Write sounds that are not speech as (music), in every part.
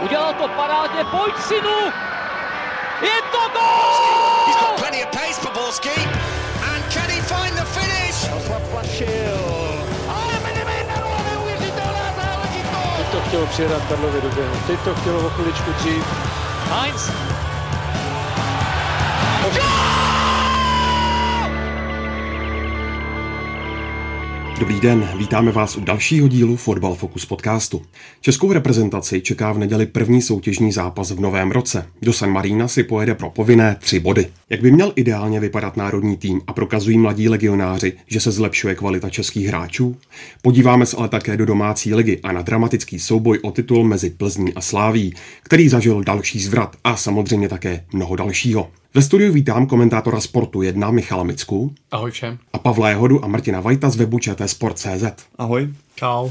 Udělal to parádně, pojď synu! Je to gol! He's got plenty of pace for Borski. And can he find the finish? Ale Medemendaro, neuvěřitelná záležitost! Teď to chtělo přijedat Karlovi do běhu. Teď to chtělo o chviličku dřív. Heinz, Dobrý den, vítáme vás u dalšího dílu Fotbal Focus podcastu. Českou reprezentaci čeká v neděli první soutěžní zápas v novém roce. Do San Marína si pojede pro povinné tři body. Jak by měl ideálně vypadat národní tým a prokazují mladí legionáři, že se zlepšuje kvalita českých hráčů? Podíváme se ale také do domácí ligy a na dramatický souboj o titul mezi Plzní a Sláví, který zažil další zvrat a samozřejmě také mnoho dalšího. Ve studiu vítám komentátora Sportu 1 Michala Micku Ahoj všem. a Pavla Jehodu a Martina Vajta z webu ČT Sport.cz. Ahoj. Čau.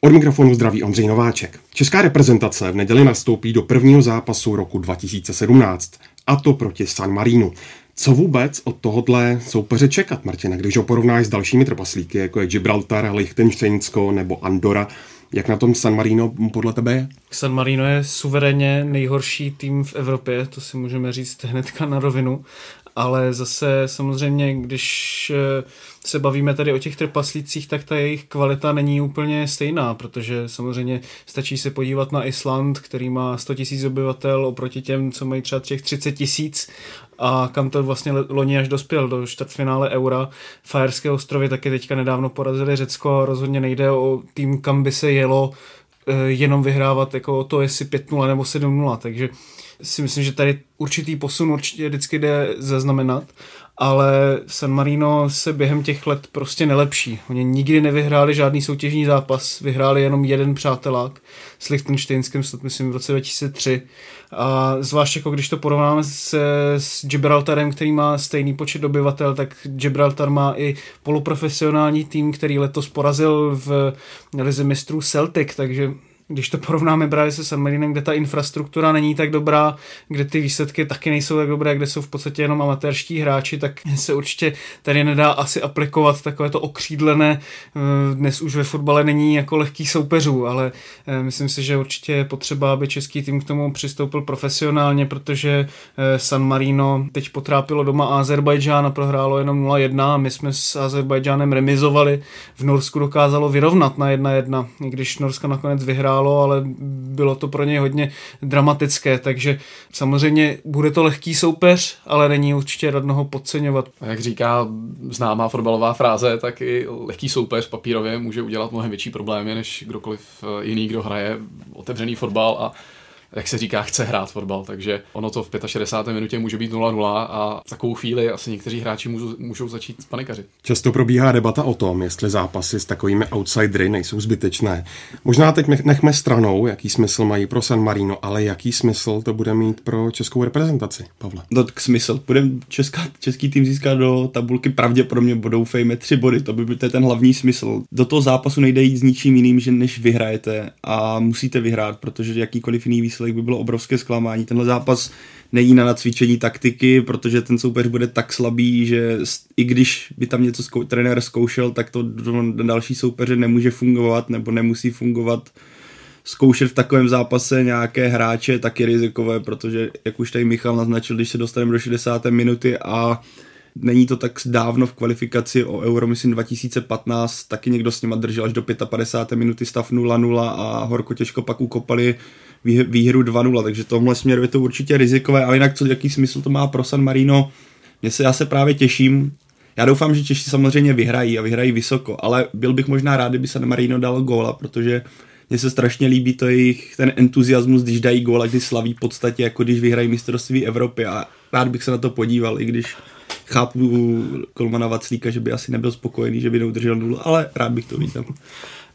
Od mikrofonu zdraví Ondřej Nováček. Česká reprezentace v neděli nastoupí do prvního zápasu roku 2017, a to proti San Marínu. Co vůbec od tohohle soupeře čekat, Martina, když ho porovnáš s dalšími trpaslíky, jako je Gibraltar, Liechtensteinsko nebo Andora, jak na tom San Marino podle tebe je? San Marino je suverénně nejhorší tým v Evropě, to si můžeme říct hnedka na rovinu, ale zase samozřejmě, když eh, se bavíme tady o těch trpaslících, tak ta jejich kvalita není úplně stejná, protože samozřejmě stačí se podívat na Island, který má 100 000 obyvatel oproti těm, co mají třeba těch 30 tisíc. A kam to vlastně loni až dospěl do čtvrtfinále Eura. Fajerské ostrovy taky teďka nedávno porazili Řecko a rozhodně nejde o tým, kam by se jelo jenom vyhrávat jako to, jestli 5-0 nebo 7-0, takže si myslím, že tady určitý posun určitě vždycky jde zaznamenat, ale San Marino se během těch let prostě nelepší. Oni nikdy nevyhráli žádný soutěžní zápas, vyhráli jenom jeden přátelák s Liechtensteinskem, snad myslím v roce 2003. A zvlášť jako když to porovnáme se, s Gibraltarem, který má stejný počet obyvatel, tak Gibraltar má i poloprofesionální tým, který letos porazil v lize mistrů Celtic, takže když to porovnáme právě se San Marinem, kde ta infrastruktura není tak dobrá, kde ty výsledky taky nejsou tak dobré, kde jsou v podstatě jenom amatérští hráči, tak se určitě tady nedá asi aplikovat takové to okřídlené. eh, Dnes už ve fotbale není jako lehký soupeřů, ale eh, myslím si, že určitě je potřeba, aby český tým k tomu přistoupil profesionálně, protože eh, San Marino teď potrápilo doma Azerbajdžán a prohrálo jenom 0-1 a my jsme s Azerbajdžánem remizovali. V Norsku dokázalo vyrovnat na 1-1, i když Norsko nakonec vyhrálo, ale bylo to pro něj hodně dramatické, takže samozřejmě bude to lehký soupeř, ale není určitě radno ho podceňovat. A jak říká známá fotbalová fráze, tak i lehký soupeř papírově může udělat mnohem větší problémy než kdokoliv eh, jiný, kdo hraje otevřený fotbal a jak se říká, chce hrát fotbal, takže ono to v 65. minutě může být 0-0 a v takovou chvíli asi někteří hráči můžou, můžou začít panikařit. Často probíhá debata o tom, jestli zápasy s takovými outsidery nejsou zbytečné. Možná teď nech- nechme stranou, jaký smysl mají pro San Marino, ale jaký smysl to bude mít pro českou reprezentaci, Pavle? No tak smysl. Budem česká, český tým získat do tabulky pravděpodobně doufejme tři body, to by byl to je ten hlavní smysl. Do toho zápasu nejde jít s ničím jiným, že než vyhrajete a musíte vyhrát, protože jakýkoliv jiný výsledek by bylo obrovské zklamání. Tenhle zápas není na nacvičení taktiky, protože ten soupeř bude tak slabý, že i když by tam něco zkou, trenér zkoušel, tak to do další soupeře nemůže fungovat nebo nemusí fungovat zkoušet v takovém zápase nějaké hráče taky rizikové, protože jak už tady Michal naznačil, když se dostaneme do 60. minuty a není to tak dávno v kvalifikaci o Euro, myslím 2015, taky někdo s nima držel až do 55. minuty stav 0-0 a horko těžko pak ukopali výhru 2-0, takže tomhle směru je to určitě rizikové, ale jinak co, jaký smysl to má pro San Marino, Mně se, já se právě těším, já doufám, že Češi samozřejmě vyhrají a vyhrají vysoko, ale byl bych možná rád, kdyby San Marino dal góla, protože mně se strašně líbí to jejich ten entuziasmus, když dají góla, když slaví v podstatě, jako když vyhrají mistrovství Evropy. A rád bych se na to podíval, i když chápu Kolmana Vaclíka, že by asi nebyl spokojený, že by neudržel nulu, ale rád bych to viděl.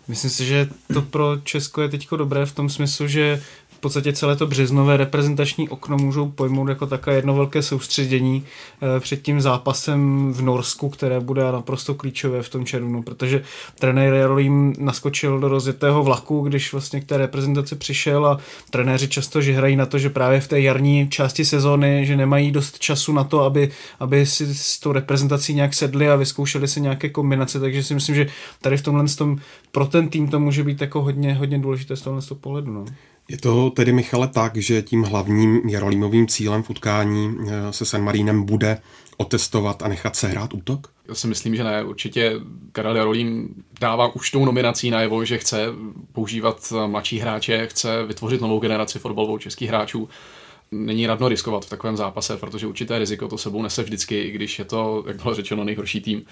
Myslím si, že to pro Česko je teď dobré v tom smyslu, že v podstatě celé to březnové reprezentační okno můžou pojmout jako takové jedno velké soustředění eh, před tím zápasem v Norsku, které bude naprosto klíčové v tom červnu, protože trenér Jarolím naskočil do rozjetého vlaku, když vlastně k té reprezentaci přišel a trenéři často že hrají na to, že právě v té jarní části sezóny, že nemají dost času na to, aby, aby si s tou reprezentací nějak sedli a vyzkoušeli si nějaké kombinace, takže si myslím, že tady v tomhle tom, pro ten tým to může být jako hodně, hodně důležité z tohohle pohledu. No. Je to tedy, Michale, tak, že tím hlavním Jarolímovým cílem v utkání eh, se San Marínem bude otestovat a nechat se hrát útok? Já si myslím, že ne. Určitě Karel Jarolím dává už tou nominací najevo, že chce používat mladší hráče, chce vytvořit novou generaci fotbalovou českých hráčů. Není radno riskovat v takovém zápase, protože určité riziko to sebou nese vždycky, i když je to, jak bylo řečeno, nejhorší tým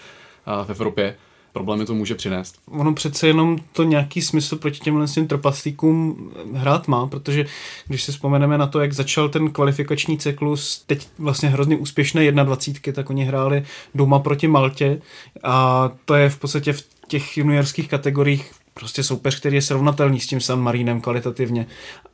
v Evropě problémy to může přinést. Ono přece jenom to nějaký smysl proti těmhle těm trpaslíkům hrát má, protože když si vzpomeneme na to, jak začal ten kvalifikační cyklus, teď vlastně hrozně úspěšné 21, tak oni hráli doma proti Maltě a to je v podstatě v těch juniorských kategoriích prostě soupeř, který je srovnatelný s tím San Marínem kvalitativně.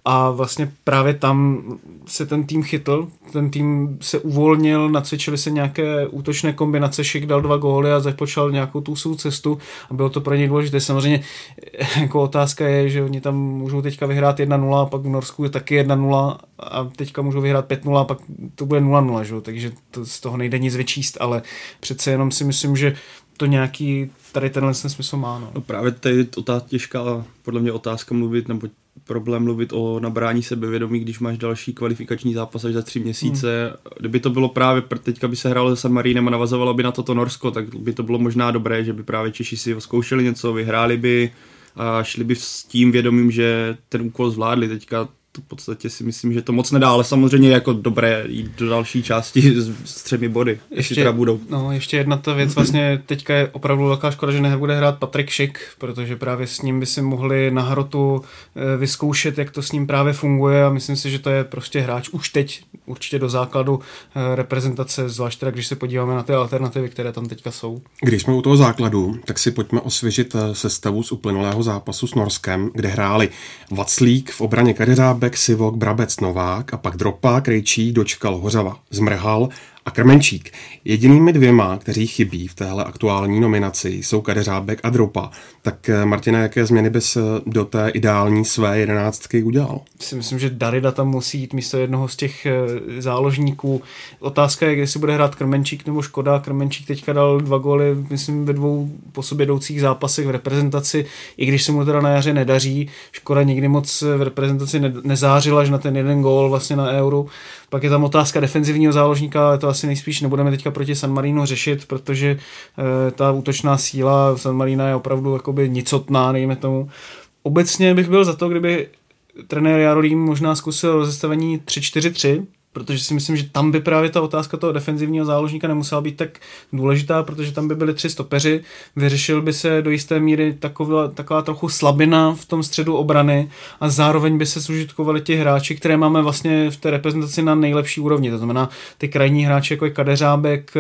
A vlastně právě tam se ten tým chytl, ten tým se uvolnil, nacvičili se nějaké útočné kombinace, Šik dal dva góly a započal nějakou tu svou cestu a bylo to pro něj důležité. Samozřejmě (laughs) jako otázka je, že oni tam můžou teďka vyhrát 1-0 a pak v Norsku je taky 1-0 a teďka můžou vyhrát 5-0 a pak to bude 0-0, že? takže to, z toho nejde nic vyčíst, ale přece jenom si myslím, že to nějaký tady tenhle smysl má. No. no právě tady je ta těžká podle mě otázka mluvit, nebo problém mluvit o nabrání sebevědomí, když máš další kvalifikační zápas až za tři měsíce. Hmm. Kdyby to bylo právě, teďka by se hrálo se San Marínem a navazovalo by na toto Norsko, tak by to bylo možná dobré, že by právě Češi si zkoušeli něco, vyhráli by a šli by s tím vědomím, že ten úkol zvládli. Teďka to v podstatě si myslím, že to moc nedá, ale samozřejmě jako dobré jít do další části s, s třemi body, ještě teda budou. No, ještě jedna ta věc, vlastně teďka je opravdu velká škoda, že nebude hrát Patrik Šik, protože právě s ním by si mohli na hrotu eh, vyzkoušet, jak to s ním právě funguje a myslím si, že to je prostě hráč už teď určitě do základu eh, reprezentace, zvlášť teda, když se podíváme na ty alternativy, které tam teďka jsou. Když jsme u toho základu, tak si pojďme osvěžit eh, sestavu z uplynulého zápasu s Norskem, kde hráli Vaclík v obraně Kadeřáb, Bek, Sivok, Brabec, Novák a pak Dropa, Krejčí, Dočkal, Hořava, Zmrhal a Krmenčík. Jedinými dvěma, kteří chybí v téhle aktuální nominaci, jsou Kadeřábek a Dropa. Tak eh, Martina, jaké změny bys eh, do té ideální své jedenáctky udělal? Si myslím, že Darida tam musí jít místo jednoho z těch eh, záložníků. Otázka je, si bude hrát Krmenčík nebo Škoda. Krmenčík teďka dal dva góly, myslím, ve dvou po sobě jdoucích zápasech v reprezentaci, i když se mu teda na jaře nedaří. Škoda nikdy moc v reprezentaci nezářila, až na ten jeden gól vlastně na Euro. Pak je tam otázka defenzivního záložníka, ale to asi nejspíš nebudeme teďka proti San Marino řešit, protože e, ta útočná síla San Marina je opravdu jakoby nicotná, dejme tomu. Obecně bych byl za to, kdyby trenér Jarolím možná zkusil rozestavení 3-4-3, protože si myslím, že tam by právě ta otázka toho defenzivního záložníka nemusela být tak důležitá, protože tam by byly tři stopeři, vyřešil by se do jisté míry taková, taková trochu slabina v tom středu obrany a zároveň by se zužitkovali ti hráči, které máme vlastně v té reprezentaci na nejlepší úrovni, to znamená ty krajní hráči jako je Kadeřábek,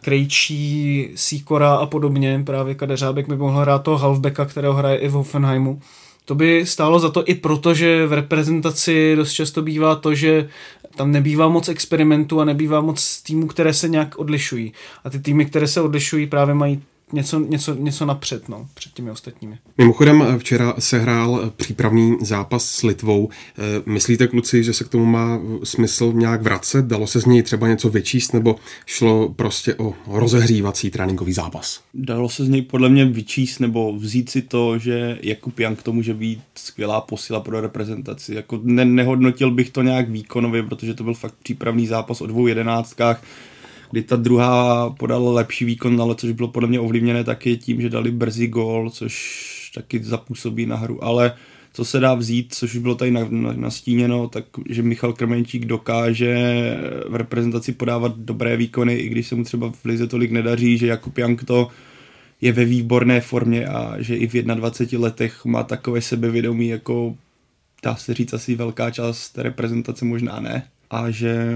Krejčí, Sikora a podobně, právě Kadeřábek by mohl hrát toho halfbacka, kterého hraje i v Hoffenheimu, to by stálo za to i proto, že v reprezentaci dost často bývá to, že tam nebývá moc experimentů a nebývá moc týmů, které se nějak odlišují. A ty týmy, které se odlišují, právě mají něco, něco, něco napřed no, před těmi ostatními. Mimochodem včera se hrál přípravný zápas s Litvou. Eh, myslíte, kluci, že se k tomu má smysl nějak vracet? Dalo se z něj třeba něco vyčíst nebo šlo prostě o rozehřívací tréninkový zápas? Dalo se z něj podle mě vyčíst nebo vzít si to, že Jakub Jank to může být skvělá posila pro reprezentaci. Jako ne, nehodnotil bych to nějak výkonově, protože to byl fakt přípravný zápas o dvou jedenáctkách kdy ta druhá podala lepší výkon, ale což bylo podle mě ovlivněné taky tím, že dali brzy gól, což taky zapůsobí na hru, ale co se dá vzít, což už bylo tady nastíněno, tak že Michal Krmenčík dokáže v reprezentaci podávat dobré výkony, i když se mu třeba v Lize tolik nedaří, že Jakub Jank to je ve výborné formě a že i v 21 letech má takové sebevědomí, jako dá se říct asi velká část reprezentace, možná ne a že,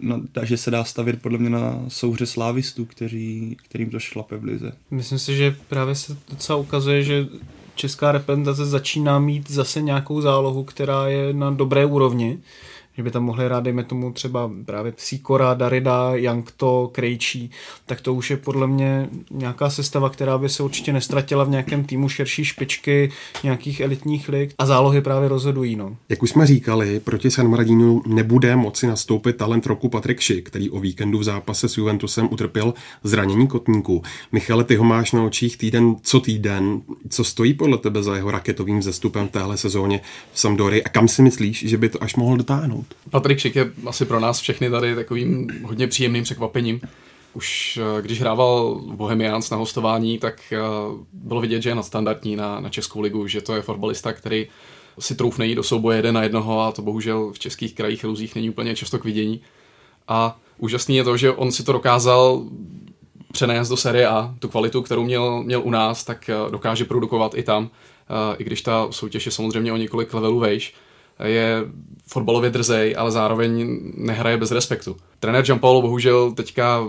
no, že se dá stavět podle mě na souhře slávistů, kteří, kterým to šlape v lize. Myslím si, že právě se docela ukazuje, že česká reprezentace začíná mít zase nějakou zálohu, která je na dobré úrovni že by tam mohli hrát, dejme tomu třeba právě Sikora, Darida, Jankto, Krejčí, tak to už je podle mě nějaká sestava, která by se určitě nestratila v nějakém týmu širší špičky, nějakých elitních lig a zálohy právě rozhodují. No. Jak už jsme říkali, proti San Maradinu nebude moci nastoupit talent roku Patrik Šik, který o víkendu v zápase s Juventusem utrpěl zranění kotníků. Michale, ty ho máš na očích týden co týden. Co stojí podle tebe za jeho raketovým zestupem v téhle sezóně v Sampdory a kam si myslíš, že by to až mohl dotáhnout? Patrik Šik je asi pro nás všechny tady takovým hodně příjemným překvapením. Už eh, když hrával Bohemians na hostování, tak eh, bylo vidět, že je nadstandardní na, na Českou ligu, že to je fotbalista, který si troufne jít do souboje jeden na jednoho a to bohužel v českých krajích luzích není úplně často k vidění. A úžasný je to, že on si to dokázal přenést do série A, tu kvalitu, kterou měl, měl u nás, tak eh, dokáže produkovat i tam, i když ta soutěž je samozřejmě o několik levelů vejš je fotbalově drzej, ale zároveň nehraje bez respektu. Trenér Gianpaolo bohužel teďka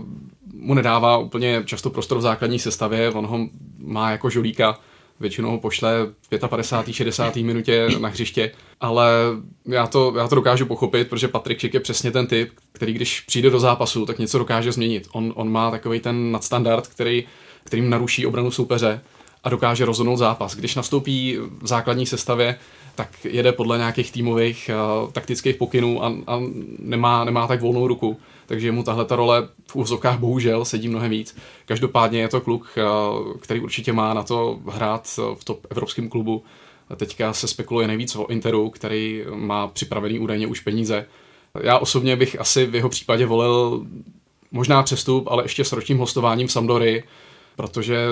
mu nedává úplně často prostor v základní sestavě, on ho má jako žolíka, většinou ho pošle v 55. 60. minutě na hřiště, ale já to, já to dokážu pochopit, protože Patrik Čik je přesně ten typ, který když přijde do zápasu, tak něco dokáže změnit. On, on má takový ten nadstandard, který, kterým naruší obranu soupeře a dokáže rozhodnout zápas. Když nastoupí v základní sestavě, tak jede podle nějakých týmových uh, taktických pokynů a, a nemá, nemá tak volnou ruku. Takže mu tahle ta role v úvozovkách bohužel sedí mnohem víc. Každopádně je to kluk, uh, který určitě má na to hrát v top evropském klubu. Teďka se spekuluje nejvíc o Interu, který má připravený údajně už peníze. Já osobně bych asi v jeho případě volil možná přestup, ale ještě s ročním hostováním v Sampdory, protože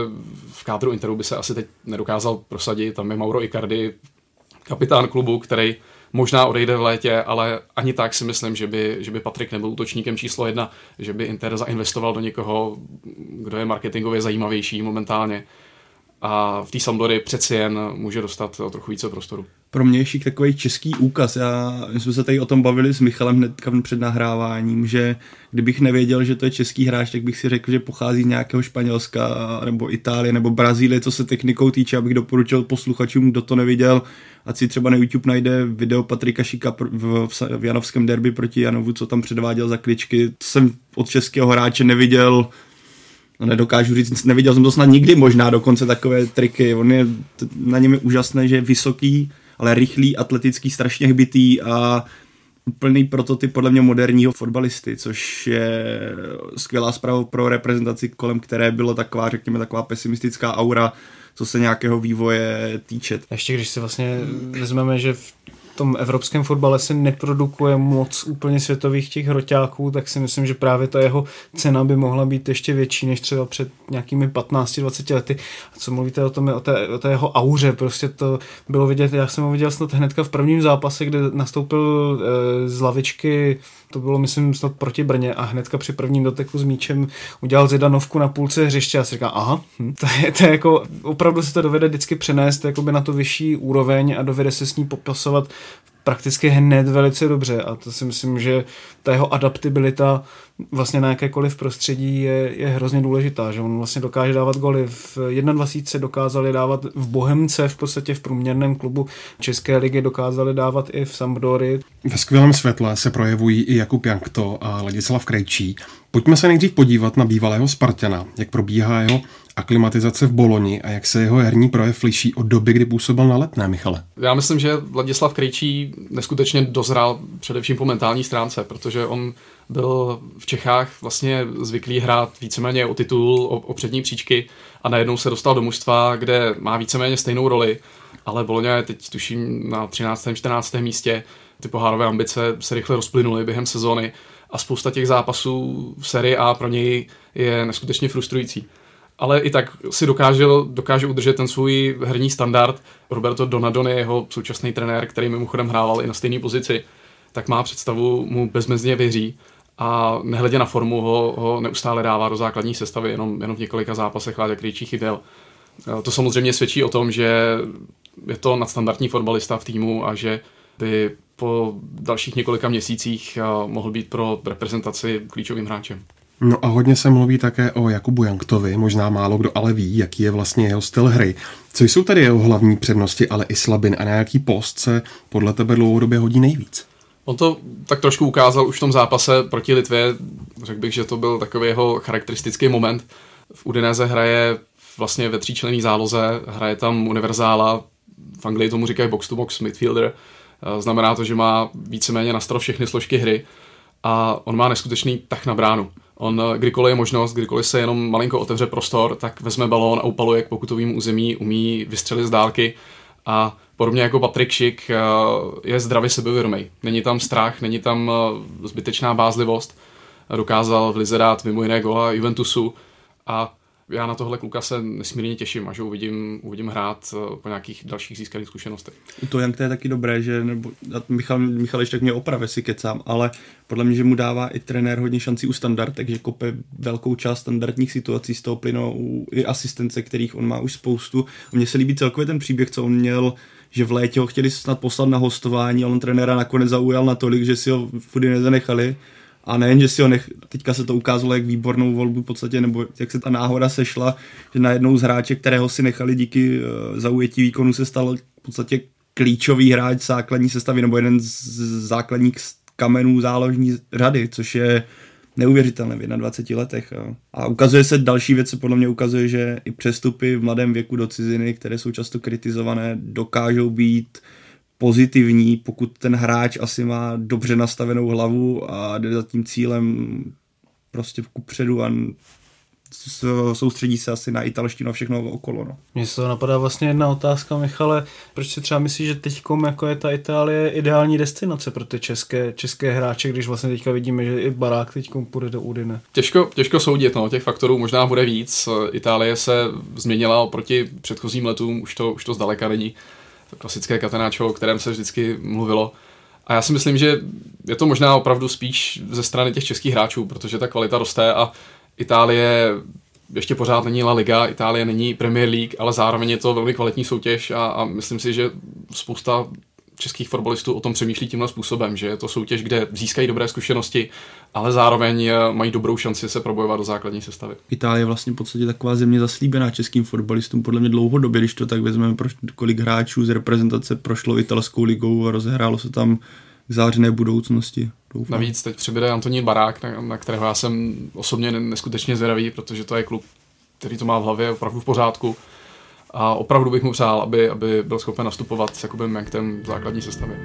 v kádru Interu by se asi teď nedokázal prosadit. Tam je Mauro Icardi, kapitán klubu, který možná odejde v létě, ale ani tak si myslím, že by, že by Patrik nebyl útočníkem číslo jedna, že by Inter zainvestoval do někoho, kdo je marketingově zajímavější momentálně. A v té Sampdory přeci jen může dostat trochu více prostoru pro mě ještě takový český úkaz. Já, my jsme se tady o tom bavili s Michalem hnedka před nahráváním, že kdybych nevěděl, že to je český hráč, tak bych si řekl, že pochází z nějakého Španělska nebo Itálie nebo Brazílie, co se technikou týče, abych doporučil posluchačům, kdo to neviděl, ať si třeba na YouTube najde video Patrika Šika v, v Janovském derby proti Janovu, co tam předváděl za kličky. To jsem od českého hráče neviděl no nedokážu říct, neviděl jsem to snad nikdy možná dokonce takové triky. On je, na něm je úžasné, že je vysoký, ale rychlý, atletický, strašně hbitý a úplný prototyp podle mě moderního fotbalisty, což je skvělá zpráva pro reprezentaci, kolem které bylo taková, řekněme, taková pesimistická aura, co se nějakého vývoje týče. Ještě když si vlastně vezmeme, že v tom evropském fotbale se neprodukuje moc úplně světových těch hroťáků, tak si myslím, že právě ta jeho cena by mohla být ještě větší než třeba před nějakými 15-20 lety. A co mluvíte o tom, o té, o té jeho auře, prostě to bylo vidět, já jsem ho viděl snad hnedka v prvním zápase, kde nastoupil e, z lavičky to bylo, myslím, snad proti Brně a hnedka při prvním doteku s míčem udělal Zidanovku na půlce hřiště a si říká, aha, hm, to, je, to je jako, opravdu se to dovede vždycky přenést jakoby na to vyšší úroveň a dovede se s ní popasovat prakticky hned velice dobře a to si myslím, že ta jeho adaptibilita vlastně na jakékoliv prostředí je, je hrozně důležitá, že on vlastně dokáže dávat goly v 21 dokázali dávat v Bohemce, v podstatě v průměrném klubu České ligy dokázali dávat i v Sampdory. Ve skvělém světle se projevují i Jakub Jankto a Ladislav Krejčí. Pojďme se nejdřív podívat na bývalého Spartana, jak probíhá jeho aklimatizace v Boloni a jak se jeho herní projev liší od doby, kdy působil na letné, Michale? Já myslím, že Vladislav Krejčí neskutečně dozrál především po mentální stránce, protože on byl v Čechách vlastně zvyklý hrát víceméně o titul, o, o přední příčky a najednou se dostal do mužstva, kde má víceméně stejnou roli, ale Boloňa je teď tuším na 13. 14. místě. Ty pohárové ambice se rychle rozplynuly během sezóny a spousta těch zápasů v sérii A pro něj je neskutečně frustrující ale i tak si dokáže, dokáže udržet ten svůj herní standard. Roberto Donadon je jeho současný trenér, který mimochodem hrával i na stejné pozici, tak má představu, mu bezmezně věří a nehledě na formu ho, ho neustále dává do základní sestavy, jenom, jenom v několika zápasech Láďa Krejčí chyběl. To samozřejmě svědčí o tom, že je to nadstandardní fotbalista v týmu a že by po dalších několika měsících mohl být pro reprezentaci klíčovým hráčem. No a hodně se mluví také o Jakubu Janktovi, možná málo kdo ale ví, jaký je vlastně jeho styl hry. Co jsou tady jeho hlavní přednosti, ale i slabin a na jaký post se podle tebe dlouhodobě hodí nejvíc? On to tak trošku ukázal už v tom zápase proti Litvě. Řekl bych, že to byl takový jeho charakteristický moment. V Udinese hraje vlastně ve tříčlený záloze, hraje tam univerzála, v Anglii tomu říkají box-to-box midfielder, znamená to, že má víceméně na všechny složky hry a on má neskutečný tah na bránu. On, kdykoliv je možnost, kdykoliv se jenom malinko otevře prostor, tak vezme balón a upaluje k pokutovým území, umí vystřelit z dálky a podobně jako Patrik Šik je zdravě sebevědomý. Není tam strach, není tam zbytečná bázlivost. Dokázal v Lize dát mimo jiné gola Juventusu a já na tohle kluka se nesmírně těším a že uvidím, uvidím hrát eh, po nějakých dalších získaných zkušenostech. Toho Jank to je taky dobré, že nebo, Michal, Michal ještě tak mě opravě si kecám, ale podle mě, že mu dává i trenér hodně šancí u standard, takže kope velkou část standardních situací z toho plynou i asistence, kterých on má už spoustu. A mně se líbí celkově ten příběh, co on měl že v létě ho chtěli snad poslat na hostování, ale on trenéra nakonec zaujal natolik, že si ho v nezanechali a nejen, že si ho nech, teďka se to ukázalo jak výbornou volbu v podstatě, nebo jak se ta náhoda sešla, že na jednou z hráče, kterého si nechali díky uh, zaujetí výkonu, se stal v podstatě klíčový hráč základní sestavy, nebo jeden z základních kamenů záložní řady, což je neuvěřitelné v 21 letech. A ukazuje se další věc, podle mě ukazuje, že i přestupy v mladém věku do ciziny, které jsou často kritizované, dokážou být uh, pozitivní, pokud ten hráč asi má dobře nastavenou hlavu a jde za tím cílem prostě kupředu a soustředí se asi na italštinu a všechno okolo. No. Mně se to napadá vlastně jedna otázka, Michale, proč si třeba myslíš, že teď jako je ta Itálie ideální destinace pro ty české, české hráče, když vlastně teďka vidíme, že i Barák teď půjde do Udine? Těžko, těžko soudit, no, těch faktorů možná bude víc. Itálie se změnila oproti předchozím letům, už to, už to zdaleka není klasické katanáčo, o kterém se vždycky mluvilo. A já si myslím, že je to možná opravdu spíš ze strany těch českých hráčů, protože ta kvalita roste a Itálie ještě pořád není La Liga, Itálie není Premier League, ale zároveň je to velmi kvalitní soutěž a, a myslím si, že spousta českých fotbalistů o tom přemýšlí tímhle způsobem, že je to soutěž, kde získají dobré zkušenosti, ale zároveň eh, mají dobrou šanci se probojovat do základní sestavy. Itálie je vlastně v podstatě taková země zaslíbená českým fotbalistům, podle mě dlouhodobě, když to tak vezmeme, kolik hráčů z reprezentace prošlo italskou ligou a rozehrálo se tam k zářené budoucnosti. Doufám. Navíc teď přibude Antonín Barák, na, na kterého já jsem osobně neskutečně zvědavý, protože to je klub, který to má v hlavě opravdu v pořádku a opravdu bych mu přál, aby, aby byl schopen nastupovat s Jakubem Janktem v základní sestavě.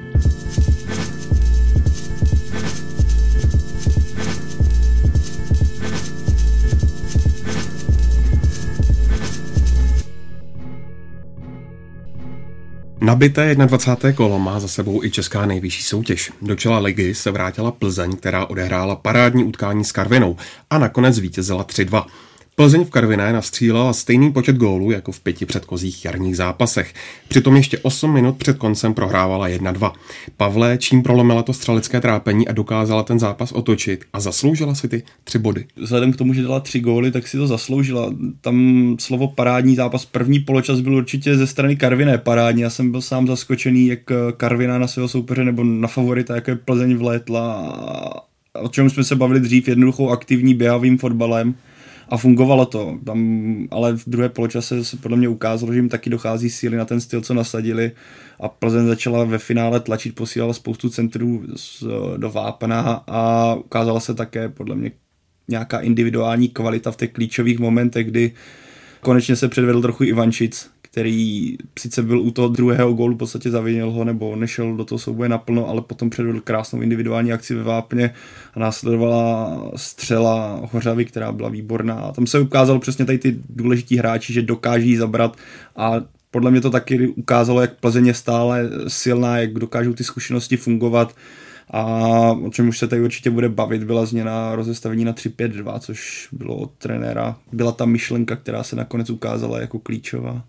Nabité 21. kolo má za sebou i česká nejvyšší soutěž. Do čela ligy se vrátila Plzeň, která odehrála parádní utkání s Karvinou a nakonec vítězila 3-2. Plzeň v Karviné nastřílela stejný počet gólů jako v pěti předchozích jarních zápasech. Přitom ještě 8 minut před koncem prohrávala 1-2. Pavle, čím prolomila to střelecké trápení a dokázala ten zápas otočit a zasloužila si ty tři body. Vzhledem k tomu, že dala tři góly, tak si to zasloužila. Tam slovo parádní zápas, první poločas byl určitě ze strany Karviné parádní. Já jsem byl sám zaskočený, jak Karviná na svého soupeře nebo na favorita, je Plzeň vlétla o čem jsme se bavili dřív, jednoduchou aktivní běhavým fotbalem a fungovalo to. Tam, ale v druhé poločase se podle mě ukázalo, že jim taky dochází síly na ten styl, co nasadili a Plzeň začala ve finále tlačit, posílala spoustu centrů do vápna a ukázala se také podle mě nějaká individuální kvalita v těch klíčových momentech, kdy konečně se předvedl trochu Ivančic, který sice byl u toho druhého gólu, v podstatě zavinil ho nebo nešel do toho souboje naplno, ale potom předvedl krásnou individuální akci ve Vápně a následovala střela Hořavy, která byla výborná. A tam se ukázalo přesně tady ty důležití hráči, že dokáží zabrat a podle mě to taky ukázalo, jak Plzeň je stále silná, jak dokážou ty zkušenosti fungovat a o čem už se tady určitě bude bavit, byla změna rozestavení na 3-5-2, což bylo od trenéra. Byla ta myšlenka, která se nakonec ukázala jako klíčová.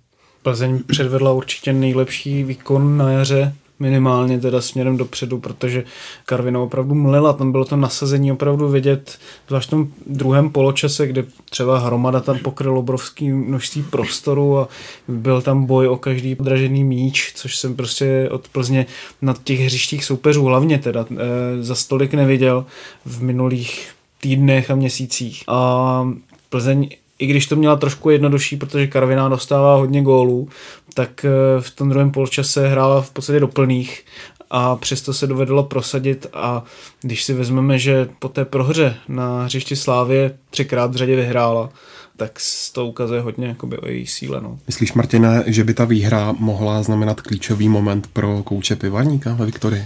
Plzeň předvedla určitě nejlepší výkon na jaře, minimálně teda směrem dopředu, protože Karvina opravdu mlela, tam bylo to nasazení opravdu vidět, zvlášť v tom druhém poločase, kde třeba Hromada tam pokryl obrovský množství prostoru a byl tam boj o každý podražený míč, což jsem prostě od Plzně na těch hřištích soupeřů hlavně teda e, za stolik neviděl v minulých týdnech a měsících. A Plzeň i když to měla trošku jednodušší, protože Karviná dostává hodně gólů, tak eh, v tom druhém poločase hrála v podstatě do plných a přesto se dovedlo prosadit a když si vezmeme, že po té prohře na hřišti Slávě třikrát v řadě vyhrála, tak to ukazuje hodně jakoby, o její síle. No. Myslíš, Martine, že by ta výhra mohla znamenat klíčový moment pro kouče Pivarníka ve Viktorii?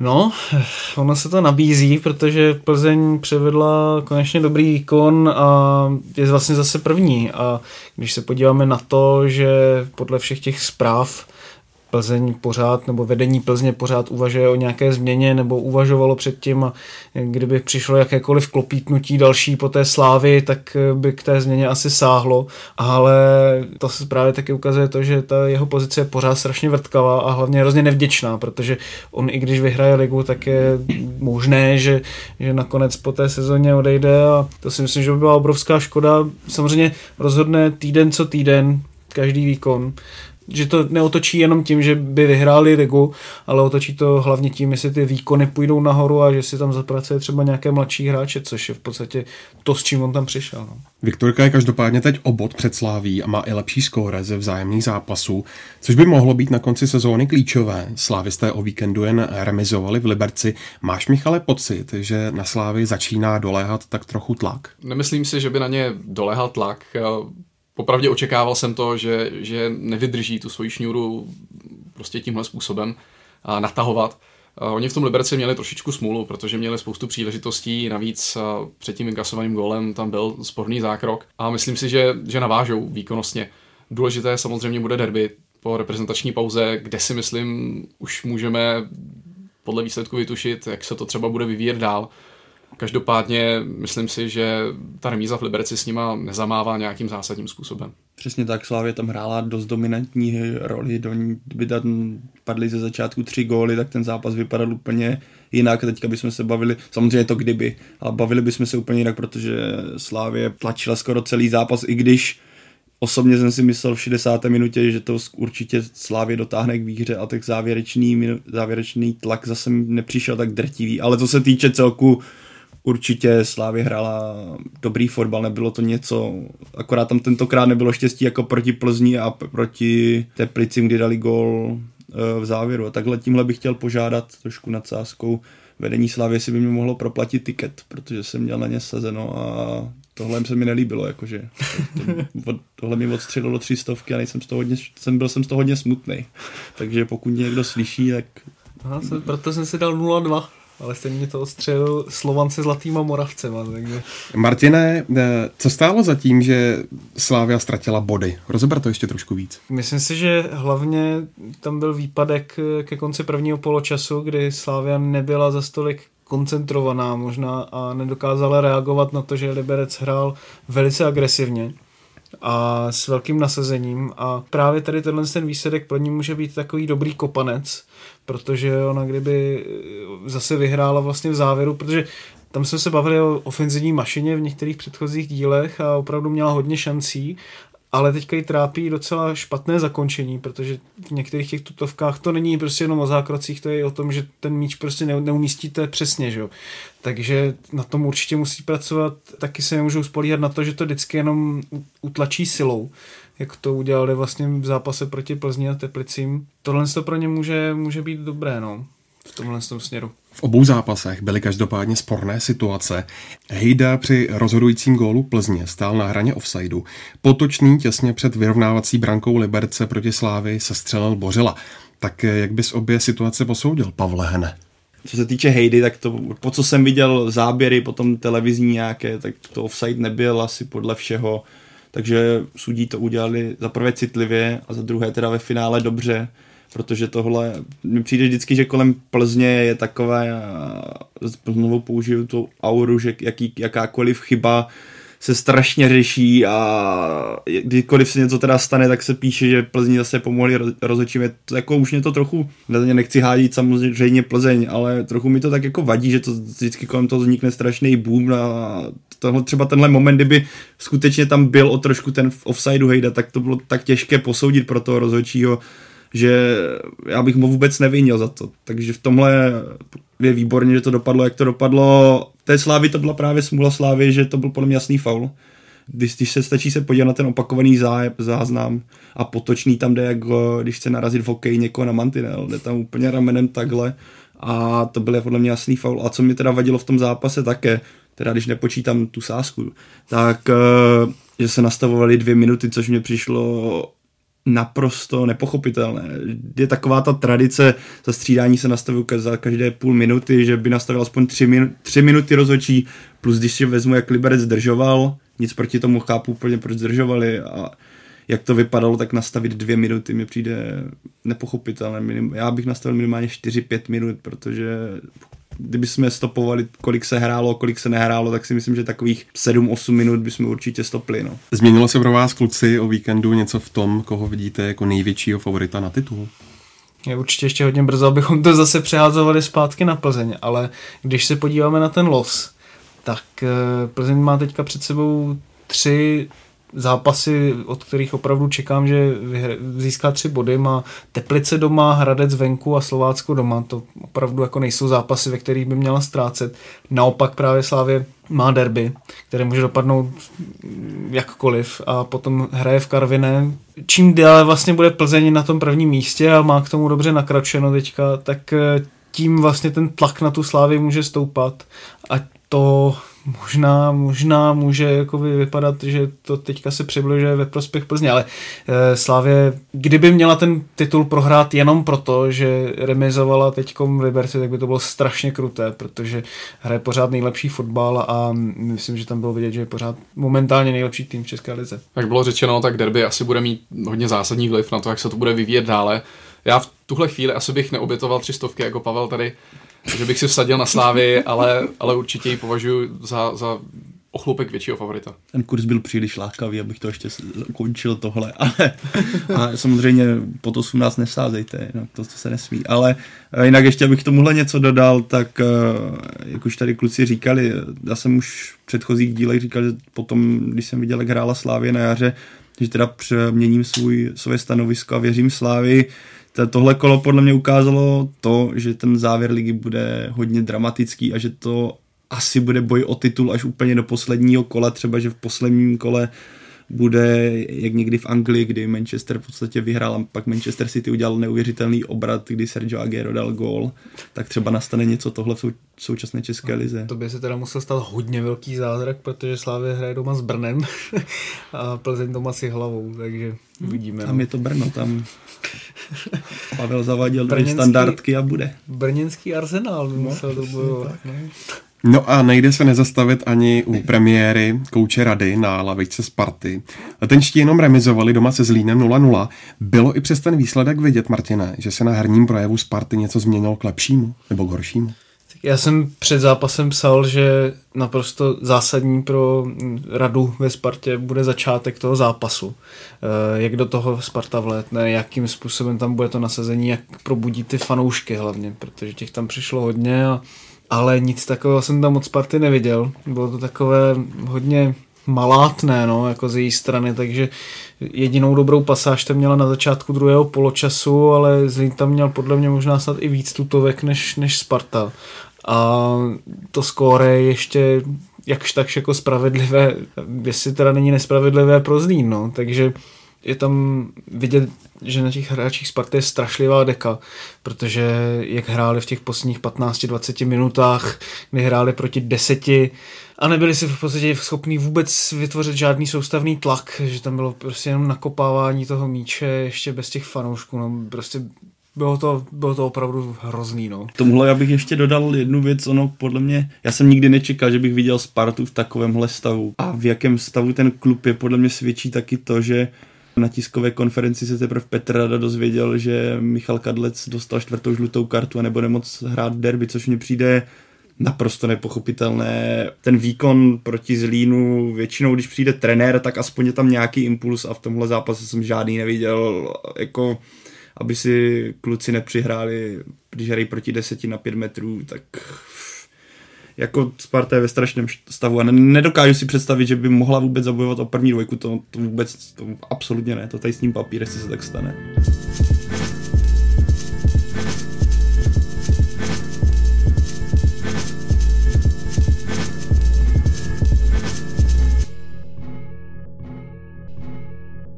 No, ono se to nabízí, protože Plzeň převedla konečně dobrý výkon a je vlastně zase první. A když se podíváme na to, že podle všech těch zpráv Plzeň pořád, nebo vedení Plzně pořád uvažuje o nějaké změně, nebo uvažovalo předtím, a kdyby přišlo jakékoliv klopítnutí další po té slávy, tak by k té změně asi sáhlo, ale to se právě taky ukazuje to, že ta jeho pozice je pořád strašně vrtkavá a hlavně hrozně nevděčná, protože on i když vyhraje ligu, tak je možné, že, že nakonec po té sezóně odejde a to si myslím, že by byla obrovská škoda. Samozřejmě rozhodne týden co týden, každý výkon že to neotočí jenom tím, že by vyhráli ligu, ale otočí to hlavně tím, jestli ty výkony půjdou nahoru a že si tam zapracuje třeba nějaké mladší hráče, což je v podstatě to, s čím on tam přišel. No. Viktorka je každopádně teď obod před Sláví a má i lepší skóre ze vzájemných zápasů, což by mohlo být na konci sezóny klíčové. Slávisté o víkendu jen remizovali v Liberci. Máš, Michale, pocit, že na Slávy začíná doléhat tak trochu tlak? Nemyslím si, že by na ně doléhal tlak popravdě očekával jsem to, že, že nevydrží tu svoji šňůru prostě tímhle způsobem a natahovat. Oni v tom Liberci měli trošičku smůlu, protože měli spoustu příležitostí, navíc před tím inkasovaným golem tam byl sporný zákrok a myslím si, že, že navážou výkonnostně. Důležité samozřejmě bude derby po reprezentační pauze, kde si myslím už můžeme podle výsledku vytušit, jak se to třeba bude vyvíjet dál. Každopádně myslím si, že ta remíza v Liberci s nima nezamává nějakým zásadním způsobem. Přesně tak, Slávě tam hrála dost dominantní roli, do ní, by tam padly ze začátku tři góly, tak ten zápas vypadal úplně jinak. Teďka bychom se bavili, samozřejmě to kdyby, ale bavili bychom se úplně jinak, protože Slávě tlačila skoro celý zápas, i když Osobně jsem si myslel v 60. minutě, že to určitě Slávě dotáhne k výhře a tak závěrečný, závěrečný tlak zase nepřišel tak drtivý. Ale co se týče celku určitě Slávě hrála dobrý fotbal, nebylo to něco, akorát tam tentokrát nebylo štěstí jako proti Plzni a proti Teplicím, kdy dali gol eh, v závěru. A takhle tímhle bych chtěl požádat trošku nad sázkou vedení Slávě, jestli by mi mohlo proplatit tiket, protože jsem měl na ně sazeno a tohle se mi nelíbilo, jakože to, tohle mi odstřelilo tři stovky a nejsem z toho hodně, jsem, byl jsem z toho hodně smutný. Takže pokud někdo slyší, tak... Aha, proto jsem si dal 0,2 ale stejně to ostřelil Slovance Zlatýma Moravcema. Takže... Martine, eh, co stálo za tím, že Slávia ztratila body? Rozeber to ještě trošku víc. Myslím si, že hlavně tam byl výpadek eh, ke konci prvního poločasu, kdy Slávia nebyla za stolik koncentrovaná možná a nedokázala reagovat na to, že Liberec hrál velice agresivně a s velkým nasazením a právě tady tenhle ten výsledek pro ní může být takový dobrý kopanec, protože ona kdyby zase vyhrála vlastně v závěru, protože tam jsme se bavili o ofenzivní mašině v některých předchozích dílech a opravdu měla hodně šancí ale teďka ji trápí docela špatné zakončení, protože v některých těch tutovkách to není prostě jenom o zákrocích, to je o tom, že ten míč prostě neumístíte přesně, že jo. Takže na tom určitě musí pracovat, taky se nemůžou spolíhat na to, že to vždycky jenom utlačí silou, jak to udělali vlastně v zápase proti Plzni a Teplicím. Tohle to pro ně může, může být dobré, no, v tomhle směru. V obou zápasech byly každopádně sporné situace. Hejda při rozhodujícím gólu Plzně stál na hraně offsideu. Potočný těsně před vyrovnávací brankou Liberce proti Slávy se střelil Bořila. Tak jak bys obě situace posoudil, Pavle Hene? Co se týče Hejdy, tak to, po co jsem viděl záběry, potom televizní nějaké, tak to offside nebyl asi podle všeho. Takže sudí to udělali za prvé citlivě a za druhé teda ve finále dobře protože tohle, mi přijde vždycky, že kolem Plzně je takové, znovu použiju tu auru, že jaký, jakákoliv chyba se strašně řeší a kdykoliv se něco teda stane, tak se píše, že Plzni zase pomohli rozhodčím. To jako už mě to trochu, nechci hádit samozřejmě Plzeň, ale trochu mi to tak jako vadí, že to vždycky kolem toho vznikne strašný boom a tohle, třeba tenhle moment, kdyby skutečně tam byl o trošku ten offsideu hejda, tak to bylo tak těžké posoudit pro toho rozhodčího, že já bych mu vůbec nevinil za to. Takže v tomhle je výborně, že to dopadlo, jak to dopadlo. Té Slávy to byla právě smůla Slávy, že to byl podle mě jasný faul. když, když se stačí se podívat na ten opakovaný zá, záznam a potočný tam jde, jak když chce narazit v hokeji někoho na mantinel, jde tam úplně ramenem takhle a to byl podle mě jasný faul. A co mi teda vadilo v tom zápase také, teda když nepočítám tu sásku, tak eh, že se nastavovali dvě minuty, což mě přišlo naprosto nepochopitelné. Je taková ta tradice, za střídání se nastavují za každé půl minuty, že by nastavil aspoň tři, minu, tři minuty rozhodčí, plus když si vezmu, jak Liberec zdržoval, nic proti tomu chápu úplně, proč zdržovali a jak to vypadalo, tak nastavit dvě minuty mi přijde nepochopitelné. Já bych nastavil minimálně 4-5 minut, protože kdyby jsme stopovali, kolik se hrálo, kolik se nehrálo, tak si myslím, že takových 7-8 minut bychom určitě stopli. No. Změnilo se pro vás, kluci, o víkendu něco v tom, koho vidíte jako největšího favorita na titul? Je určitě ještě hodně brzo, abychom to zase přeházovali zpátky na Plzeň, ale když se podíváme na ten los, tak eh, Plzeň má teďka před sebou tři zápasy, od kterých opravdu čekám, že získá tři body. Má Teplice doma, Hradec venku a Slovácko doma. To opravdu jako nejsou zápasy, ve kterých by měla ztrácet. Naopak právě Slávě má derby, které může dopadnout jakkoliv a potom hraje v Karviné. Čím dále vlastně bude Plzeň na tom prvním místě a má k tomu dobře nakračeno teďka, tak eh, tím vlastně ten tlak na tu Slávy může stoupat a to možná, možná může jako vypadat, že to teďka se přibližuje ve prospěch Plzně, ale e, Slávě, kdyby měla ten titul prohrát jenom proto, že remizovala teďkom Liberci, tak by to bylo strašně kruté, protože hraje pořád nejlepší fotbal a myslím, že tam bylo vidět, že je pořád momentálně nejlepší tým v České lize. Jak bylo řečeno, tak derby asi bude mít hodně zásadní vliv na to, jak se to bude vyvíjet dále. Já v tuhle chvíli asi bych neobětoval tři stovky jako Pavel tady že bych si vsadil na Slávy, ale, ale určitě ji považuji za, za ochlupek většího favorita. Ten kurz byl příliš lákavý, abych to ještě končil tohle, ale a samozřejmě po to u nás nesázejte, no, to, to se nesmí. Ale jinak ještě abych tomuhle něco dodal, tak eh, jak už tady kluci říkali, já jsem už v předchozích dílech říkal, že potom, když jsem viděl, jak hrála Slávě na jaře, že teda přeměním svůj, svoje stanovisko a věřím Slávy, tohle kolo podle mě ukázalo to, že ten závěr ligy bude hodně dramatický a že to asi bude boj o titul až úplně do posledního kola, třeba že v posledním kole bude jak někdy v Anglii, kdy Manchester v podstatě vyhrál a pak Manchester City udělal neuvěřitelný obrat, kdy Sergio Aguero dal gól, tak třeba nastane něco tohle v sou, současné české lize. To by se teda musel stát hodně velký zázrak, protože Slávě hraje doma s Brnem (laughs) a Plzeň doma si hlavou, takže uvidíme. Tam no. je to Brno, tam (laughs) Pavel zavadil dvě standardky a bude. Brněnský arzenál by no, musel to bojovat. No. No a nejde se nezastavit ani u premiéry kouče rady na lavičce Sparty. Letenští jenom remizovali doma se Zlínem 0-0. Bylo i přes ten výsledek vidět, Martine, že se na herním projevu Sparty něco změnilo k lepšímu nebo k horšímu? Já jsem před zápasem psal, že naprosto zásadní pro radu ve Spartě bude začátek toho zápasu. Eh, jak do toho Sparta vlétne, jakým způsobem tam bude to nasazení, jak probudí ty fanoušky hlavně, protože těch tam přišlo hodně a ale nic takového jsem tam od Sparty neviděl. Bylo to takové hodně malátné, no, jako z její strany, takže jedinou dobrou pasáž tam měla na začátku druhého poločasu, ale Zlín tam měl podle mě možná snad i víc tutovek než, než Sparta. A to skóre je ještě jakž takž jako spravedlivé, jestli teda není nespravedlivé pro Zlín, no, takže je tam vidět, že na těch hráčích Sparty je strašlivá deka, protože jak hráli v těch posledních 15-20 minutách, kdy hráli proti deseti a nebyli si v podstatě schopní vůbec vytvořit žádný soustavný tlak, že tam bylo prostě jenom nakopávání toho míče ještě bez těch fanoušků, no. Prostě bylo to, bylo to opravdu hrozný, no. Tomuhle já bych ještě dodal jednu věc, ono podle mě, já jsem nikdy nečekal, že bych viděl Spartu v takovémhle stavu. A v jakém stavu ten klub je, podle mě svědčí taky to, že na tiskové konferenci se teprve Petr Rada dozvěděl, že Michal Kadlec dostal čtvrtou žlutou kartu a nebo nemoc hrát derby, což mi přijde naprosto nepochopitelné. Ten výkon proti Zlínu, většinou když přijde trenér, tak aspoň je tam nějaký impuls a v tomhle zápase jsem žádný neviděl. Jako, aby si kluci nepřihráli, když hrají proti deseti na pět metrů, tak jako Sparta je ve strašném stavu a nedokážu si představit, že by mohla vůbec zabojovat o první dvojku, to, to vůbec, to absolutně ne, to tady s ním papír, jestli se tak stane.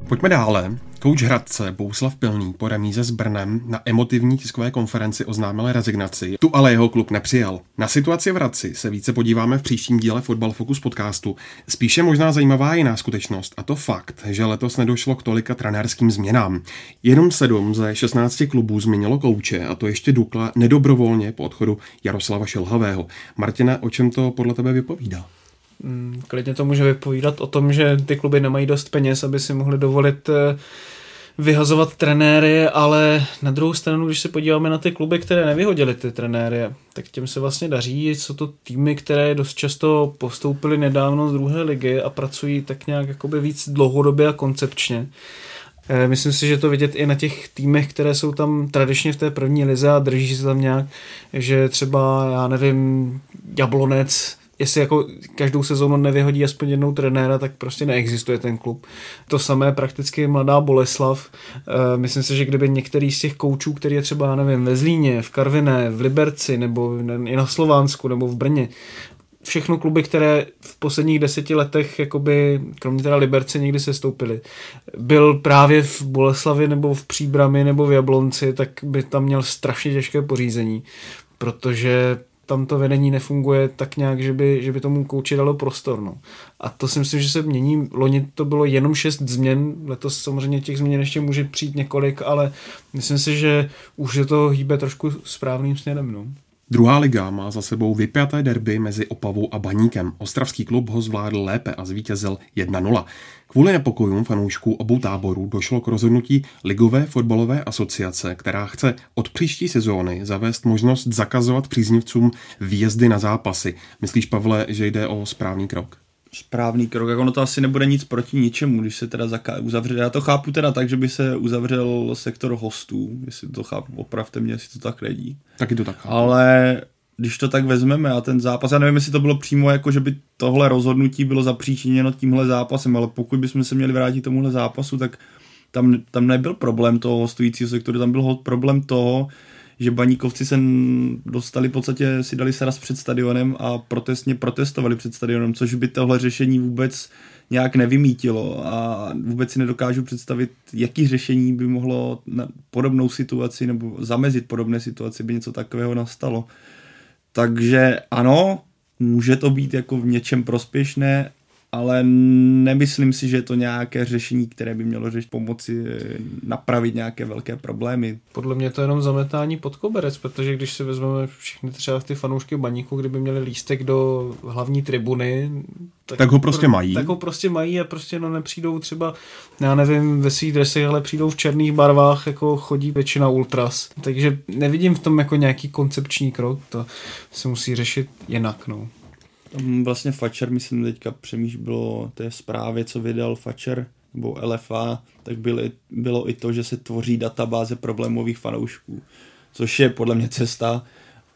Pojďme dále. Kouč Hradce Bouslav Pilný po remíze s Brnem na emotivní tiskové konferenci oznámil rezignaci. Tu ale jeho klub nepřijal. Na situaci v Hradci se více podíváme v příštím díle Fotbal Focus podcastu. Spíše možná zajímavá jiná skutečnost a to fakt, že letos nedošlo k tolika trenérským změnám. Jenom sedm ze 16 klubů změnilo kouče a to ještě Dukla nedobrovolně po odchodu Jaroslava Šelhavého. Martina, o čem to podle tebe vypovídá? Mm, klidně to může vypovídat o tom, že ty kluby nemají dost peněz, aby si mohli dovolit eh, vyhazovat trenéry, ale na druhou stranu, když se podíváme na ty kluby, které nevyhodily ty trenéry, tak těm se vlastně daří. Jsou to týmy, které dost často postoupily nedávno z druhé ligy a pracují tak nějak jakoby víc dlouhodobě a koncepčně. Eh, myslím si, že to vidět i na těch týmech, které jsou tam tradičně v té první lize a drží se tam nějak, že třeba, já nevím, Jablonec jestli jako každou sezónu nevyhodí aspoň jednou trenéra, tak prostě neexistuje ten klub. To samé prakticky mladá Boleslav. E, myslím si, že kdyby některý z těch koučů, který je třeba, nevím, ve Zlíně, v Karviné, v Liberci, nebo i na Slovánsku, nebo v Brně, všechno kluby, které v posledních deseti letech, jakoby, kromě teda Liberce, někdy se stoupily, byl právě v Boleslavi nebo v Příbrami nebo v Jablonci, tak by tam měl strašně těžké pořízení, protože tam to vedení nefunguje tak nějak, že by, že by tomu kouči dalo prostor. No. A to si myslím, že se mění. Loni to bylo jenom šest změn, letos samozřejmě těch změn ještě může přijít několik, ale myslím si, že už je to hýbe trošku správným směrem. No. Druhá liga má za sebou vypjaté derby mezi Opavou a Baníkem. Ostravský klub ho zvládl lépe a zvítězil 1-0. Kvůli nepokojům fanoušků obou táborů došlo k rozhodnutí Ligové fotbalové asociace, která chce od příští sezóny zavést možnost zakazovat příznivcům výjezdy na zápasy. Myslíš, Pavle, že jde o správný krok? správný krok. Jak ono to asi nebude nic proti ničemu, když se teda uzavře. Já to chápu teda tak, že by se uzavřel sektor hostů, jestli to chápu, opravte mě, jestli to tak nedí. Taky to tak chápu. Ale když to tak vezmeme a ten zápas, já nevím, jestli to bylo přímo jako, že by tohle rozhodnutí bylo zapříčiněno tímhle zápasem, ale pokud bychom se měli vrátit tomuhle zápasu, tak tam, tam nebyl problém toho hostujícího sektoru, tam byl problém toho, že baníkovci se dostali v podstatě, si dali raz před stadionem a protestně protestovali před stadionem, což by tohle řešení vůbec nějak nevymítilo a vůbec si nedokážu představit, jaký řešení by mohlo na podobnou situaci nebo zamezit podobné situaci, by něco takového nastalo. Takže ano, může to být jako v něčem prospěšné, ale nemyslím si, že je to nějaké řešení, které by mělo řešit pomoci eh, napravit nějaké velké problémy. Podle mě to je jenom zametání pod koberec, protože když si vezmeme všechny třeba ty fanoušky baníku, kdyby měli lístek do hlavní tribuny, tak, tak ho prostě mají. Tak ho prostě mají a prostě no nepřijdou třeba, já nevím, ve svých dresech, ale přijdou v černých barvách, jako chodí většina ultras. Takže nevidím v tom jako nějaký koncepční krok, to se musí řešit jinak, no. Tam vlastně Fatcher, myslím, teďka přemýšlelo té zprávě, co vydal Fatcher nebo LFA, tak byly, bylo i to, že se tvoří databáze problémových fanoušků, což je podle mě cesta,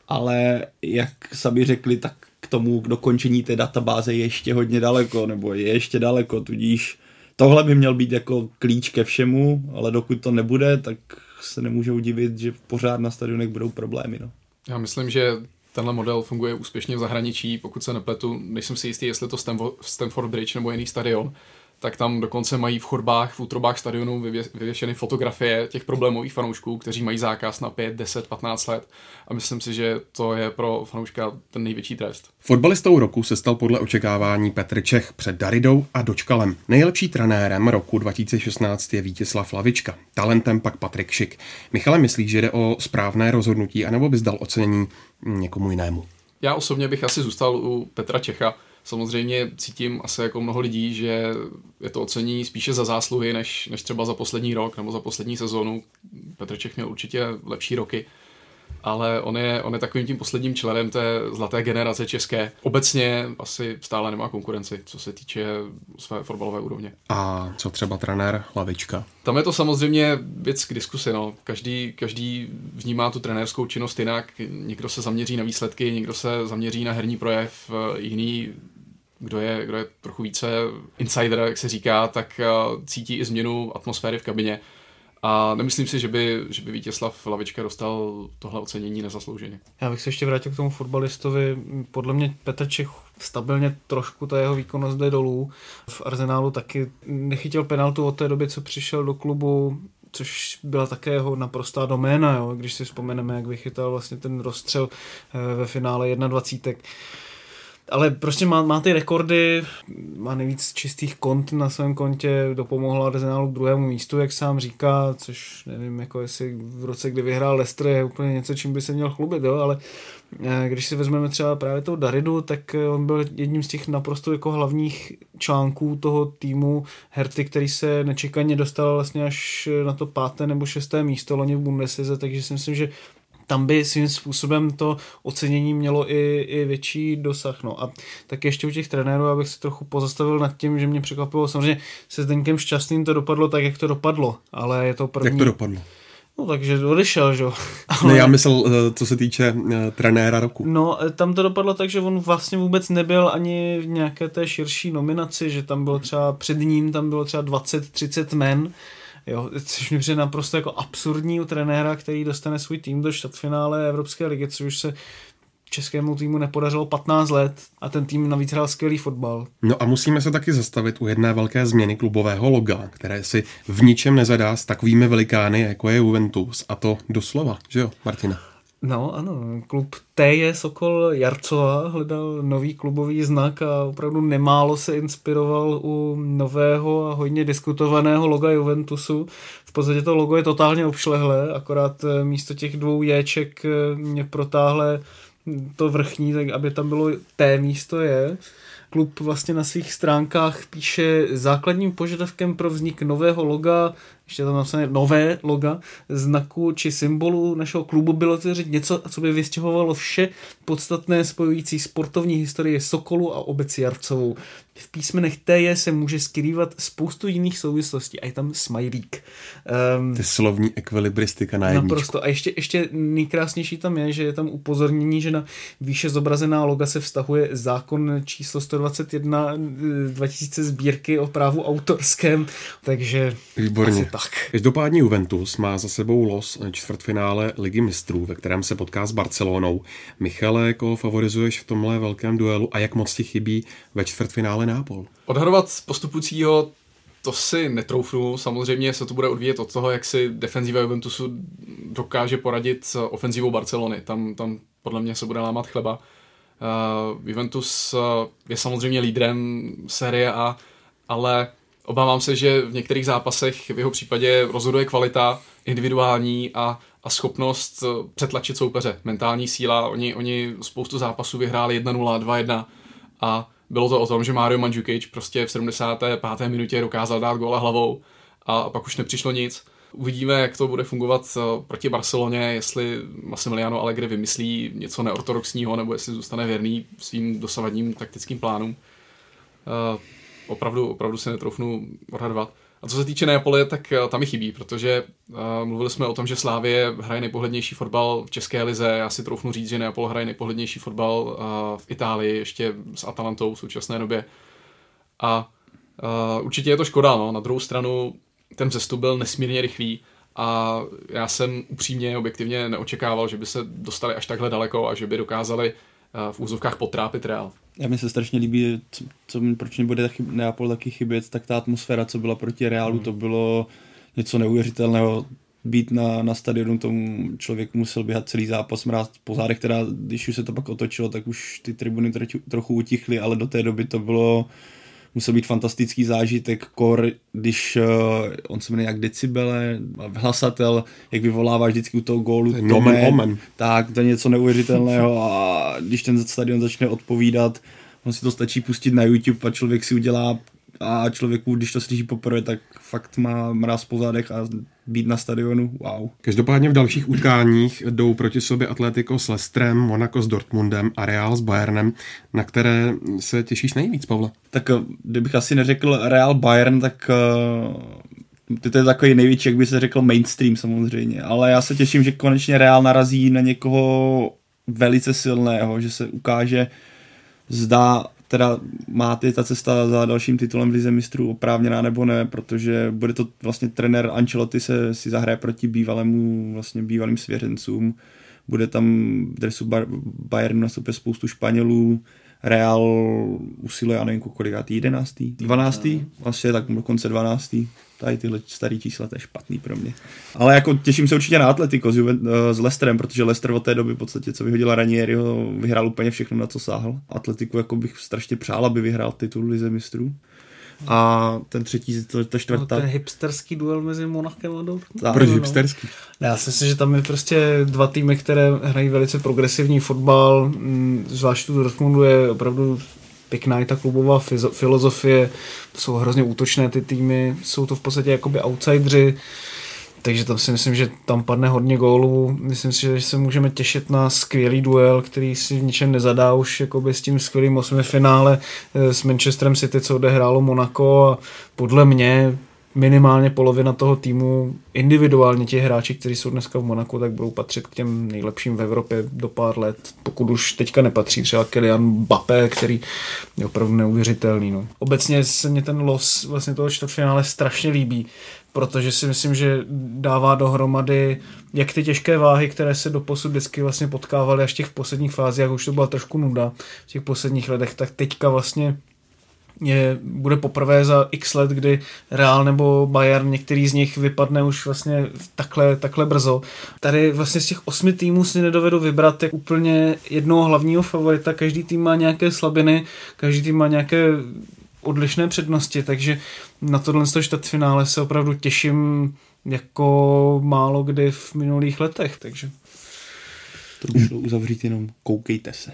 ale jak sami řekli, tak k tomu k dokončení té databáze je ještě hodně daleko, nebo je ještě daleko, tudíž tohle by měl být jako klíč ke všemu, ale dokud to nebude, tak se nemůže udivit, že pořád na stadionech budou problémy. No. Já myslím, že tenhle model funguje úspěšně v zahraničí, pokud se nepletu, nejsem si jistý, jestli to Stanford Bridge nebo jiný stadion, tak tam dokonce mají v chodbách, v útrobách stadionu vyvěšeny fotografie těch problémových fanoušků, kteří mají zákaz na 5, 10, 15 let a myslím si, že to je pro fanouška ten největší trest. Fotbalistou roku se stal podle očekávání Petr Čech před Daridou a Dočkalem. Nejlepší trenérem roku 2016 je Vítězslav Lavička, talentem pak Patrik Šik. Michale, myslíš, že jde o správné rozhodnutí, anebo bys dal ocenění někomu jinému? Já osobně bych asi zůstal u Petra Čecha, Samozřejmě cítím asi jako mnoho lidí, že je to ocení spíše za zásluhy, než, než třeba za poslední rok nebo za poslední sezónu. Petr Čech měl určitě lepší roky, ale on je, on je takovým tím posledním členem té zlaté generace české. Obecně asi stále nemá konkurenci, co se týče své fotbalové úrovně. A co třeba trenér Lavička? Tam je to samozřejmě věc k diskusi. No. Každý, každý vnímá tu trenérskou činnost jinak. Někdo se zaměří na výsledky, někdo se zaměří na herní projev, jiný kdo je, kdo je trochu více insider, jak se říká, tak cítí i změnu atmosféry v kabině. A nemyslím si, že by, že by Vítězslav Lavička dostal tohle ocenění nezaslouženě. Já bych se ještě vrátil k tomu fotbalistovi. Podle mě Petr Čech stabilně trošku ta jeho výkonnost jde dolů. V Arsenálu taky nechytil penaltu od té doby, co přišel do klubu, což byla také jeho naprostá doména, jo? když si vzpomeneme, jak vychytal vlastně ten rozstřel eh, ve finále 21 ale prostě má, má ty rekordy, má nejvíc čistých kont na svém kontě, dopomohla Arsenalu k druhému místu, jak sám říká, což nevím, jako jestli v roce, kdy vyhrál Leicester, je úplně něco, čím by se měl chlubit, jo, ale eh, když si vezmeme třeba právě toho Daridu, tak eh, on byl jedním z těch naprosto jako hlavních článků toho týmu. Herty, který se nečekaně dostal vlastně až na to páté nebo šesté místo loni v Bundeslize, takže si myslím, že tam by svým způsobem to ocenění mělo i, i větší dosah. No a tak ještě u těch trenérů, abych se trochu pozastavil nad tím, že mě překvapilo, samozřejmě se Zdenkem Šťastným to dopadlo tak, jak to dopadlo, ale je to první... Jak to dopadlo? No takže odešel, že jo. (laughs) Ale... Ne, já myslel, eh, co se týče eh, trenéra roku. No, eh, tam to dopadlo tak, že on vlastně vůbec nebyl ani v nějaké té širší nominaci, že tam bylo třeba před ním, tam bylo třeba 20-30 men, Jo, což mi přijde naprosto jako absurdní u trenéra, který dostane svůj tým do čtvrtfinále Evropské ligy, což už se českému týmu nepodařilo 15 let a ten tým navíc hrál skvělý fotbal. No a musíme se taky zastavit u jedné velké změny klubového loga, které si v ničem nezadá s takovými velikány, jako je Juventus. A to doslova, že jo, Martina? No ano, klub T Sokol Jarcova hledal nový klubový znak a opravdu nemálo se inspiroval u nového a hodně diskutovaného loga Juventusu. V podstatě to logo je totálně obšlehlé, akorát eh, místo těch dvou Jček eh, mě protáhle to vrchní, tak aby tam bylo T místo je. Klub vlastně na svých stránkách píše základním požadavkem pro vznik nového loga ještě tam napsané nové loga, znaku či symbolu našeho klubu bylo tvořit něco, co by vystěhovalo vše podstatné spojující sportovní historie Sokolu a obec Jarcovou. V písmenech TJ se může skrývat spoustu jiných souvislostí a je tam smajlík. Um, Ty slovní ekvilibristika na jedničku. Naprosto. A ještě, ještě nejkrásnější tam je, že je tam upozornění, že na výše zobrazená loga se vztahuje zákon číslo 121 2000 sbírky o právu autorském, takže Výborně. tak. Každopádně Juventus má za sebou los čtvrtfinále Ligy mistrů, ve kterém se potká s Barcelonou. Michale, koho favorizuješ v tomhle velkém duelu a jak moc ti chybí ve čtvrtfinále Nápol? Odhadovat postupujícího to si netroufnu, samozřejmě se to bude odvíjet od toho, jak si defenziva Juventusu dokáže poradit s ofenzivou Barcelony. Tam, tam podle mě se bude lámat chleba. Uh, Juventus uh, je samozřejmě lídrem série A, ale obávám se, že v některých zápasech v jeho případě rozhoduje kvalita individuální a, a schopnost uh, přetlačit soupeře, mentální síla. Oni, oni spoustu zápasů vyhráli 1-0, 2-1 a bylo to o tom, že Mario Mandzukic prostě v 75. minutě dokázal dát góla hlavou a pak už nepřišlo nic. Uvidíme, jak to bude fungovat eh, proti Barceloně, jestli Massimiliano Allegri vymyslí něco neortodoxního, nebo jestli zůstane věrný svým dosavadním taktickým plánům. Uh, opravdu, opravdu se netroufnu odhadovat. A co se týče Neapole, tak eh, tam mi chybí, protože uh, mluvili jsme o tom, že Slávě hraje nejpohlednější fotbal v České lize. Já si troufnu říct, že Neapol hraje nejpohlednější fotbal uh, v Itálii, ještě s Atalantou v současné době. A uh, určitě je to škoda, no. Na druhou stranu ten vzestup byl nesmírně rychlý a já jsem upřímně, objektivně neočekával, že by se dostali až takhle daleko a že by dokázali v úzovkách potrápit Real. Já mi se strašně líbí, co, co proč mi bude Neapol taky chybět, tak ta atmosféra, co byla proti Realu, hmm. to bylo něco neuvěřitelného. Být na, na stadionu tomu člověku musel běhat celý zápas, mráz po zádech, teda když už se to pak otočilo, tak už ty tribuny trochu utichly, ale do té doby to bylo musel být fantastický zážitek, kor, když uh, on se jmenuje jak decibele, hlasatel, jak vyvolává vždycky u toho gólu. Nomen omen. Tak, to je něco neuvěřitelného a když ten stadion začne odpovídat, on si to stačí pustit na YouTube a člověk si udělá a člověku, když to slyší poprvé, tak fakt má mráz po zádech a být na stadionu, wow. Každopádně v dalších utkáních jdou proti sobě Atletico s Lestrem, Monaco s Dortmundem a Real s Bayernem, na které se těšíš nejvíc, Pavle? Tak eh, kdybych asi neřekl Real Bayern, tak uh, to je takový největší, jak by se řekl, mainstream samozřejmě, ale já se těším, že konečně Real narazí na někoho velice silného, že se ukáže, zdá teda má ty ta cesta za dalším titulem v Lize mistrů oprávněná nebo ne, protože bude to vlastně trenér Ancelotti se si zahraje proti bývalému, vlastně bývalým svěřencům, bude tam v dresu Bar- Bayernu nastupuje spoustu Španělů, Real usiluje, já nevím, kolikátý, jedenáctý, dvanáctý, vlastně tak dokonce dvanáctý. Tady tyhle starý čísla, to je špatný pro mě. Ale jako těším se určitě na Atletico s, Juven, s Lesterem, protože Lester od té doby v podstatě, co vyhodila Ranieriho, vyhrál úplně všechno, na co sáhl. Atletiku jako bych strašně přál, aby vyhrál titul Lize mistrů. A ten třetí, to, to čtvrtá. No, ten hipsterský duel mezi Monakem a Dortmundem. Proč hipsterský? Já si myslím, že tam je prostě dva týmy, které hrají velice progresivní fotbal, mm, zvlášť tu Dortmundu je opravdu pěkná i ta klubová filozofie, jsou hrozně útočné ty týmy, jsou to v podstatě jakoby outsidři, takže tam si myslím, že tam padne hodně gólů. Myslím si, že se můžeme těšit na skvělý duel, který si v ničem nezadá už jakoby s tím skvělým osmi finále eh, s Manchesterem City, co odehrálo Monaco a podle mě minimálně polovina toho týmu, individuálně ti hráči, kteří jsou dneska v Monaku, tak budou patřit k těm nejlepším v Evropě do pár let, pokud už teďka nepatří třeba Kylian Bape, který je opravdu neuvěřitelný. No. Obecně se mě ten los vlastně toho čtvrtfinále strašně líbí, protože si myslím, že dává dohromady jak ty těžké váhy, které se do posud vždycky vlastně potkávaly až v těch posledních fázích, už to byla trošku nuda v těch posledních letech, tak teďka vlastně je, bude poprvé za x let, kdy Real nebo Bayern, některý z nich vypadne už vlastně takhle, takhle brzo. Tady vlastně z těch osmi týmů si nedovedu vybrat jak úplně jednoho hlavního favorita, každý tým má nějaké slabiny, každý tým má nějaké odlišné přednosti, takže na tohle čtvrtfinále se opravdu těším jako málo kdy v minulých letech, takže to už uzavřít jenom koukejte se.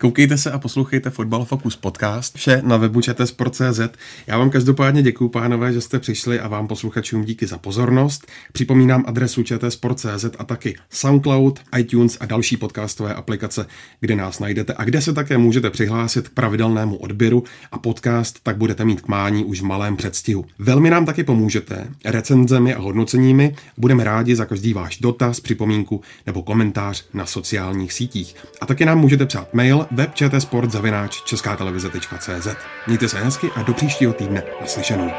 Koukejte se a poslouchejte Fotbal Focus podcast, vše na webu čtsport.cz. Já vám každopádně děkuji, pánové, že jste přišli a vám posluchačům díky za pozornost. Připomínám adresu čtsport.cz a taky SoundCloud, iTunes a další podcastové aplikace, kde nás najdete a kde se také můžete přihlásit k pravidelnému odběru a podcast tak budete mít k mání už v malém předstihu. Velmi nám taky pomůžete recenzemi a hodnoceními. Budeme rádi za každý váš dotaz, připomínku nebo komentář na sociálních sítích. A taky nám můžete psát mail web čtsport zavináč česká televize.cz. Mějte se hezky a do příštího týdne naslyšenou.